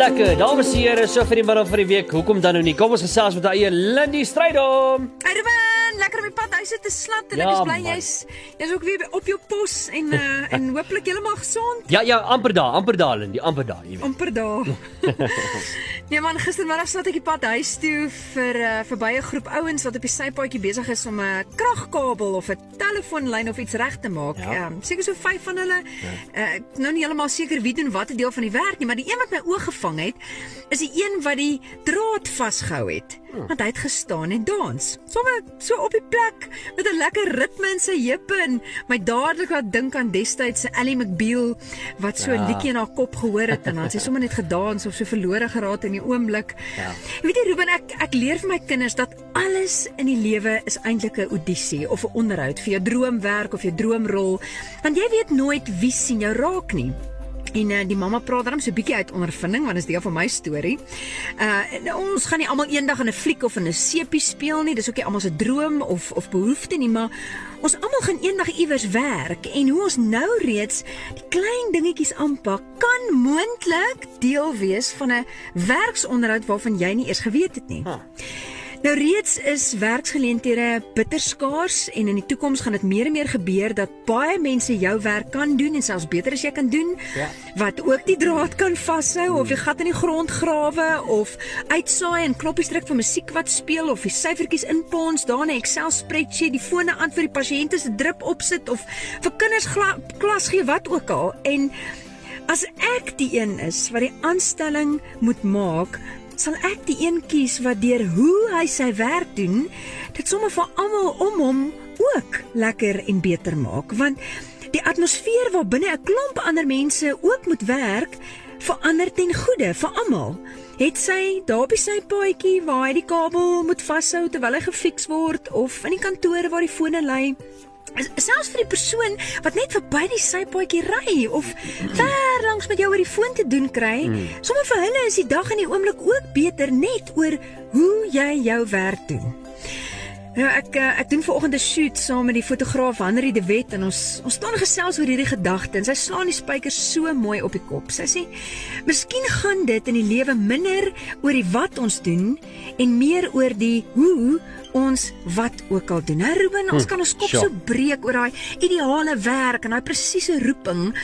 lekker. Dames en here, so vir die middel van die week. Hoekom dan nou nie? Kom ons gesels met daai Lindy Strydom. Hey Ruben, lekker om die pad huis te slat en Ja, ek is bly jy's jy's ook weer op jou pos en uh, en hopelik heeltemal gesond. Ja, ja, amper daar, amper daar Lindy, amper daar, jy weet. amper daar. nee man, gistermiddag slat ek die pad huis toe vir uh, verby 'n groep ouens wat op die sypaadjie besig is om 'n kragkabel of 'n telefoonlyn of iets reg te maak. Ja. Ehm um, seker so vyf van hulle. Ja. Uh, ek nou nie heeltemal seker wie doen watter deel van die werk nie, maar die een wat my oog gevang het, is die een wat die draad vasgehou het. Hm. Want hy het gestaan en dans. Sommige so op die plek met 'n lekker ritme in sy heupe en my dadelik laat dink aan destyds se Ellie McBeal wat so 'n Ja. liedjie in haar kop gehoor het en dan sy sommer net gedans of so verlore geraak in die oomblik. Ja. Weet jy Ruben, ek ek leer vir my kinders dat alles in die lewe is eintlik 'n audisie of 'n onderhoud vir jou droomwerk of jou droomrol, want jy weet nooit wie sien jou raak nie. En uh, die mamma praat dan so 'n bietjie uit ondervinding want dit is deel van my storie. Uh nou, ons gaan nie almal eendag in 'n fliek of in 'n sepie speel nie. Dis ook nie almal se droom of of behoefte nie, maar ons almal gaan eendag iewers werk en hoe ons nou reeds die klein dingetjies aanpak kan moontlik deel wees van 'n werksonderhoud waarvan jy nie eers geweet het nie. Huh. Nou reeds is werksgeleenthede bitter skaars en in die toekoms gaan dit meer en meer gebeur dat baie mense jou werk kan doen en selfs beter as jy kan doen. Ja. Wat ook die draad kan vashou of die gat in die grond grawe of uitsaai en knoppies druk vir musiek wat speel of die syfertjies inpons daar in 'n Excel spreadsheet, die fone aan vir die pasiënte se drip opsit of vir kinders klas gee wat ook al. En As ek die een is wat die aanstelling moet maak, sal ek die een kies wat deur hoe hy sy werk doen, dit sommer vir almal om hom ook lekker en beter maak, want die atmosfeer waarbinne 'n klomp ander mense ook moet werk, verander ten goeie vir almal. Het sy daar by sy paadjie waar hy die kabel moet vashou terwyl hy gefiks word of in die kantoor waar die fone lê, selfs vir die persoon wat net verby die sypaadjie ry of ver langs met jou oor die foon te doen kry, mm. sommer vir hulle is die dag en die oomblik ook beter net oor hoe jy jou werk doen. Nou ek eh, ek doen vanoggend 'n shoot saam met die fotograaf Henry de Wet en ons ons staan gesels oor hierdie gedagte en sy slaan die spykers so mooi op die kop. Sy sê: "Miskien gaan dit in die lewe minder oor die wat ons doen en meer oor die hoe ons wat ook al doen." Nou Ruben, ons Hm, kan ons kop sure. so breek oor daai ideale werk en daai presiese roeping.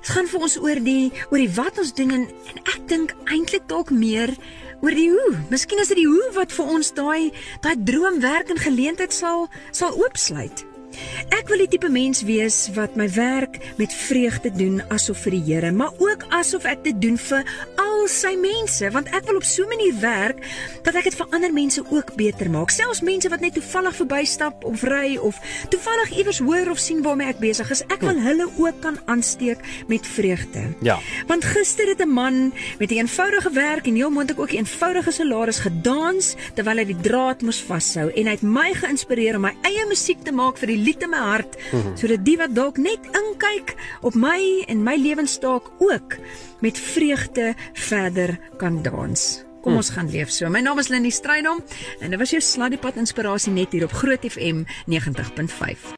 Dit gaan vir ons oor die oor die wat ons doen en, en ek dink eintlik dalk meer oor die hoe. Miskien is dit die hoe wat vir ons daai daai droomwerk en geleentheid sal sal oopsluit. Ek wil die tipe mens wees wat my werk met vreugde doen asof vir die Here, maar ook asof ek dit doen vir al sy mense, want ek wil op so 'n manier werk dat ek dit vir ander mense ook beter maak. Selfs mense wat net toevallig verbystap of ry of toevallig iewers hoor of sien waarmee ek besig is, ek wil hulle ook kan aansteek met vreugde. Ja. Want gister het 'n man met 'n eenvoudige werk en heel moontlik ook 'n eenvoudige salaris gedans terwyl hy die draad moes vashou en hy het my geïnspireer om my eie musiek te maak vir die lied in my hart sodat die wat dalk net inkyk op my en my lewenstaak ook met vreugde verder kan dans. Kom ons gaan leef so. My naam is Lindi Strydom en dit was jou Sladdiepad inspirasie net hier op Groot FM 90.5.